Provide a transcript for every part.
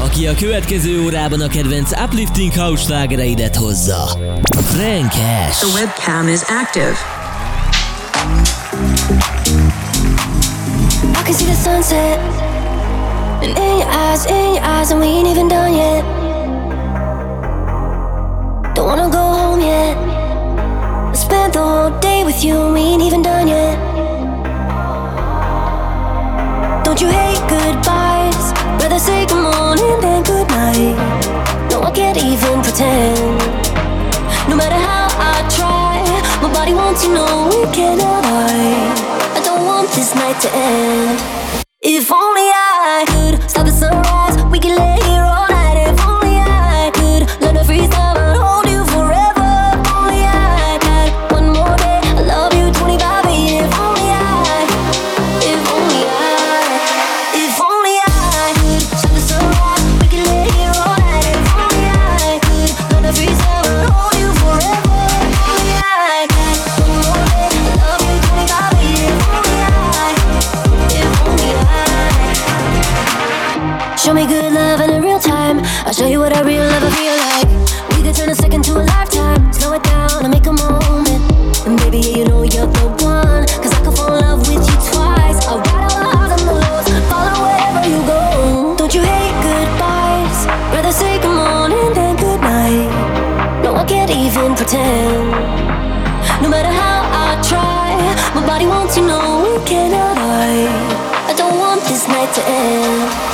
Aki a következő órában a kedvenc uplifting house slágereidet hozza. Frank Ash. The webcam is active. I can see the sunset. And in your eyes, in your eyes, and we ain't even done yet. Don't wanna go home yet. I spent the whole day with you, and we ain't even done yet. Don't you hate goodbyes? Rather say good morning than good night. No, I can't even pretend. No matter how I try, my body wants to know we cannot hide. I don't want this night to end. If only I to end.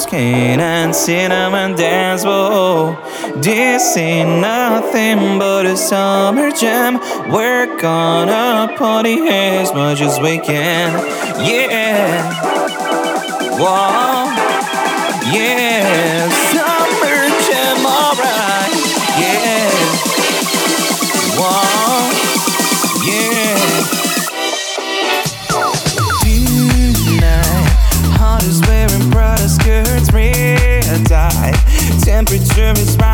skin and cinnamon dance. Whoa, this ain't nothing but a summer jam. We're gonna party as much as we can. Yeah, whoa, yeah. there is right.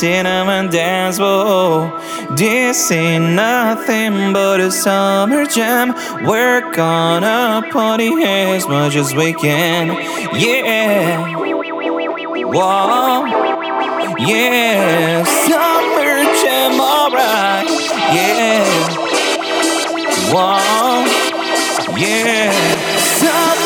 Cinema dance floor. This ain't nothing but a summer jam. We're gonna party as much as we can. Yeah. Whoa. Yeah. Summer jam, alright. Yeah. Whoa. Yeah. Summer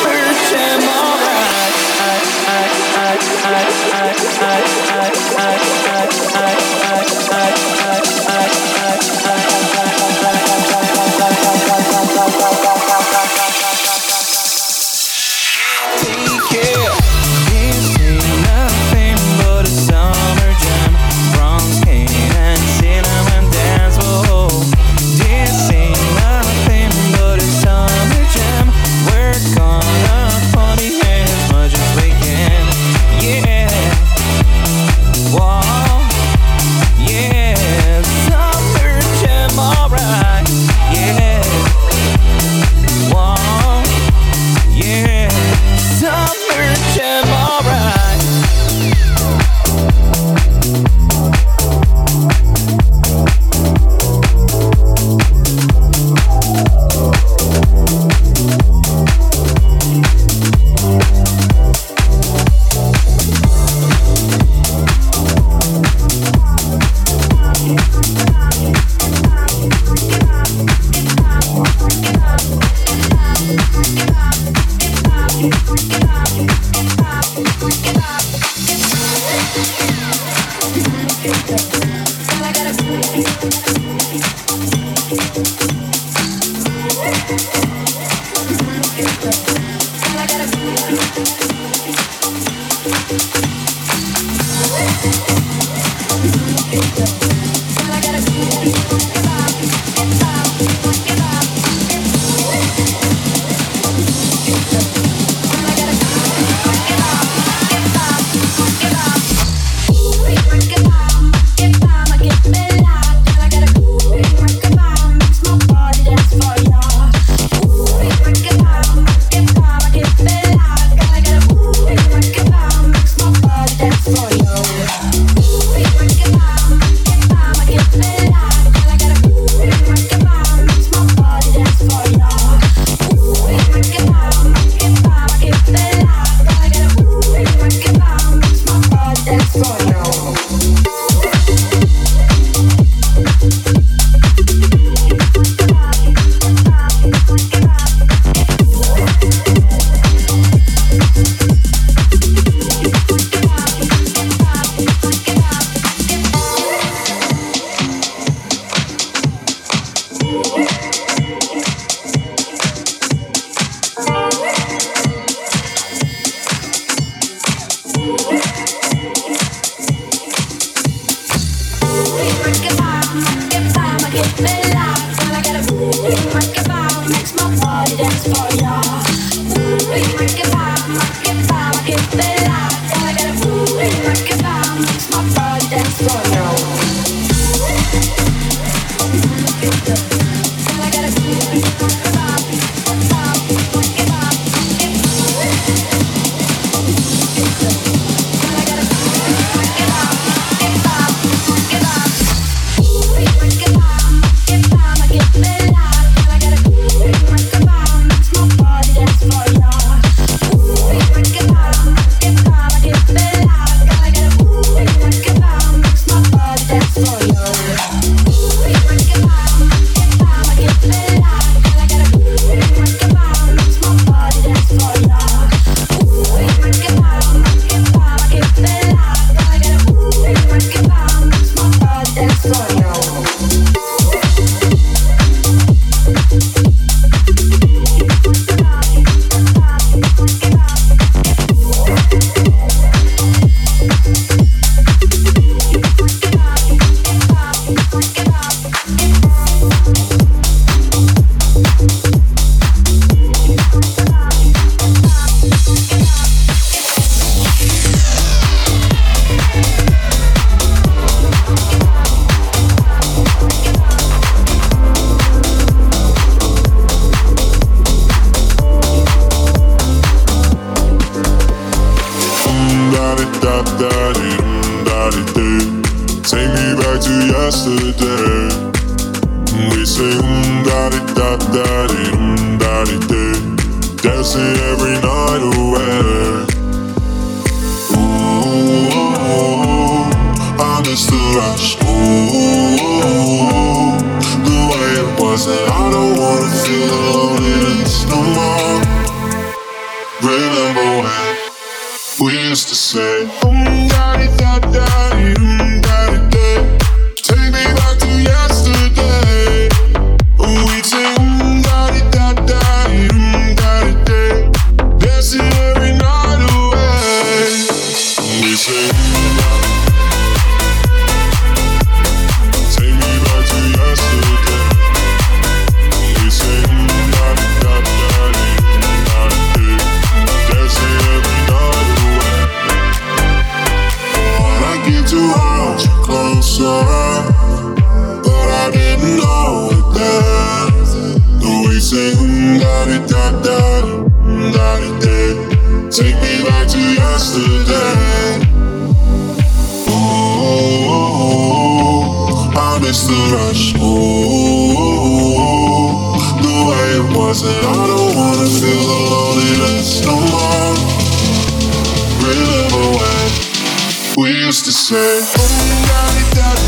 closer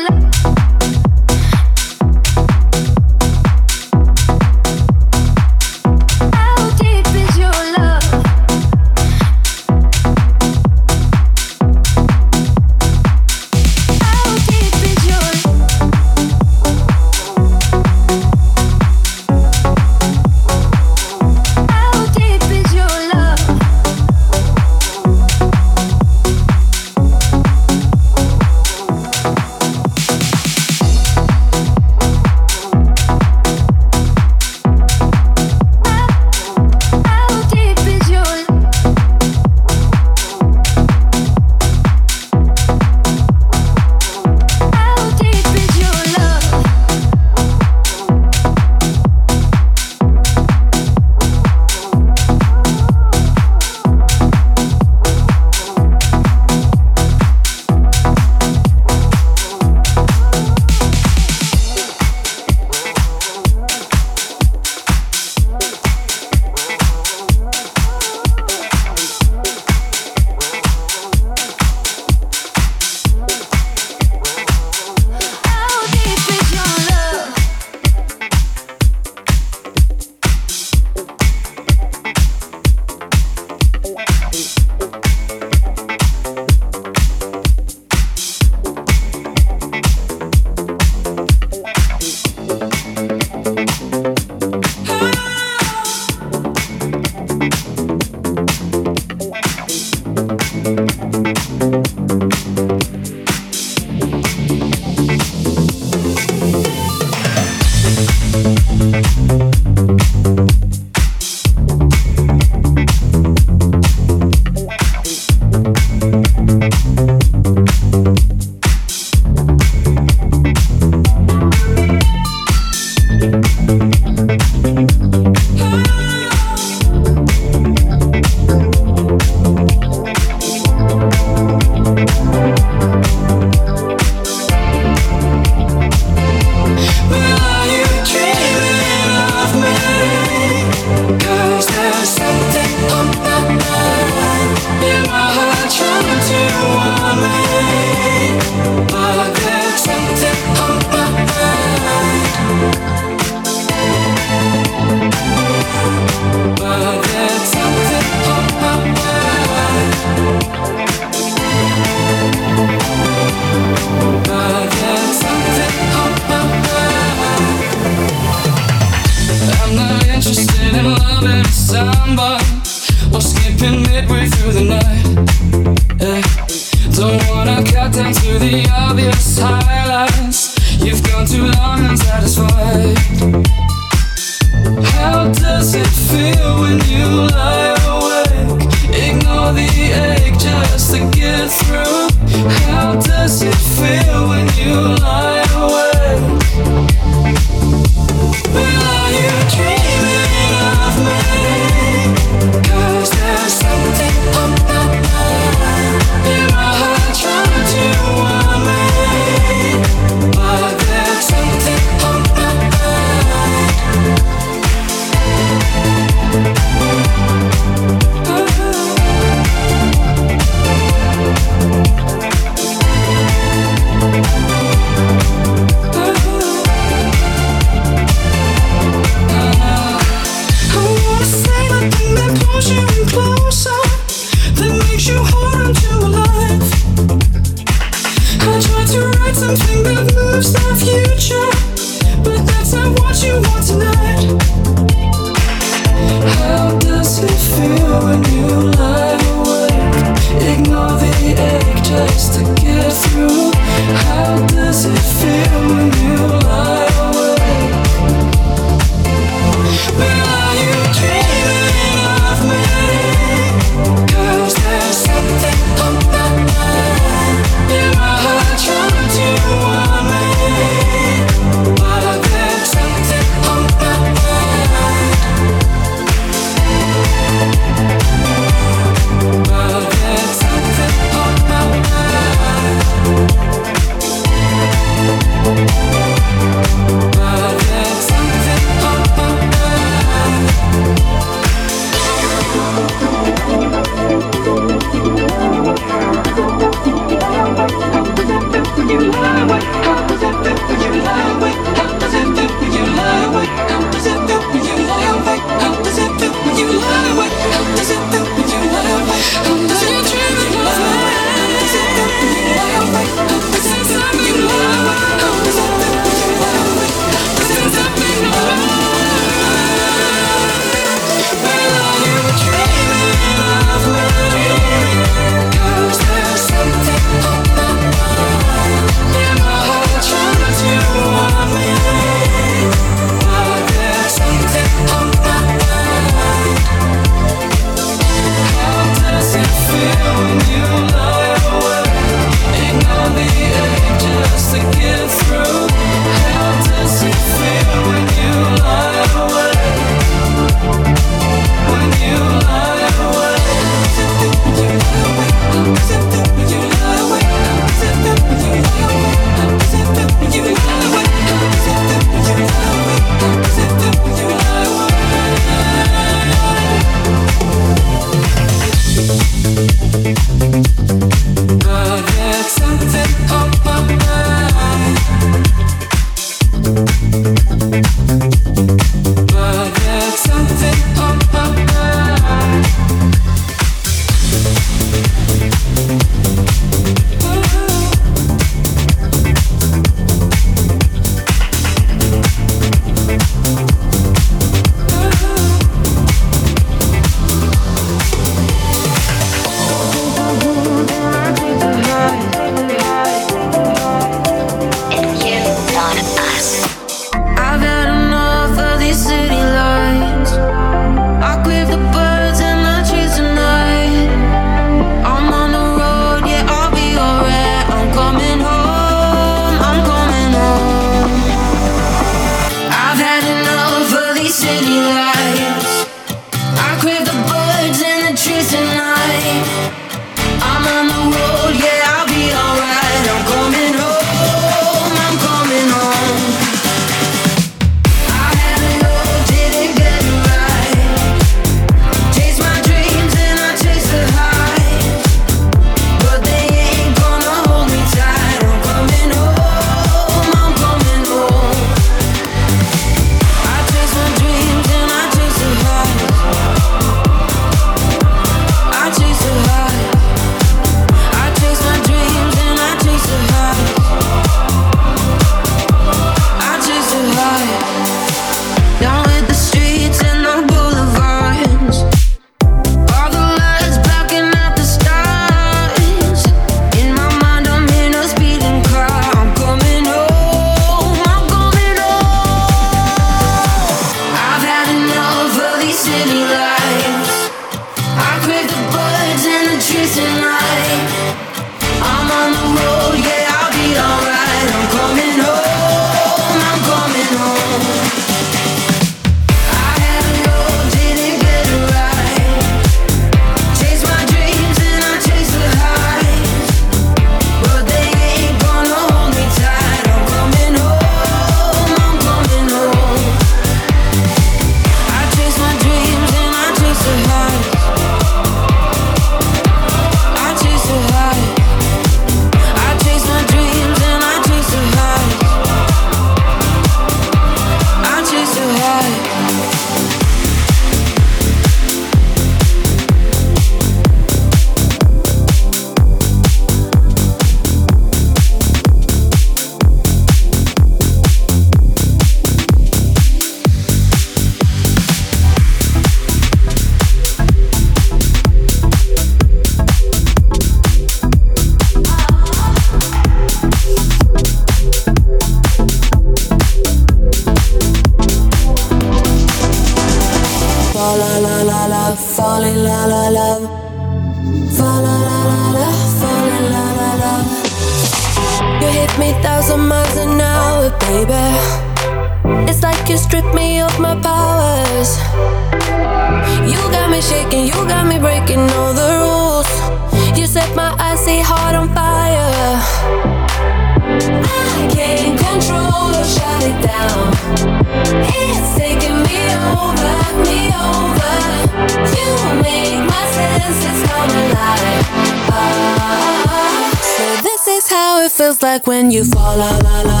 back when you fall la la la.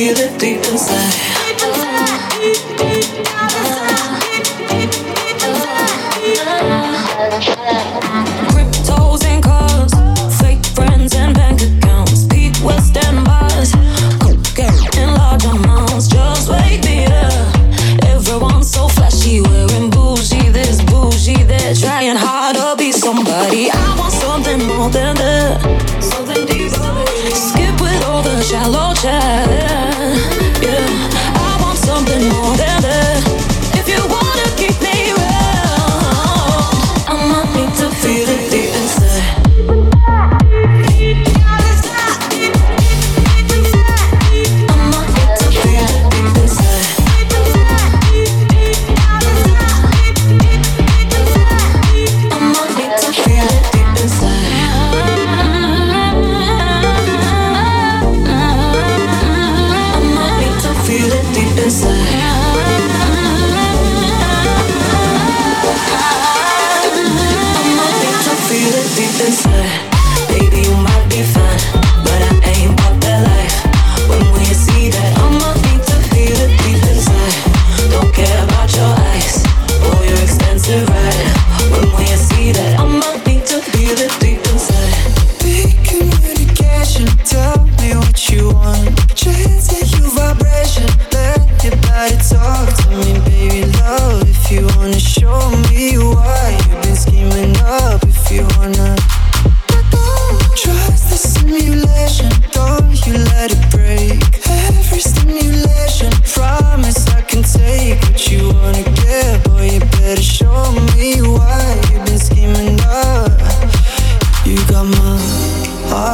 feel it deep inside.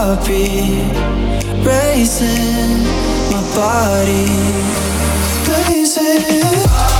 Heartbeat racing, my body blazing.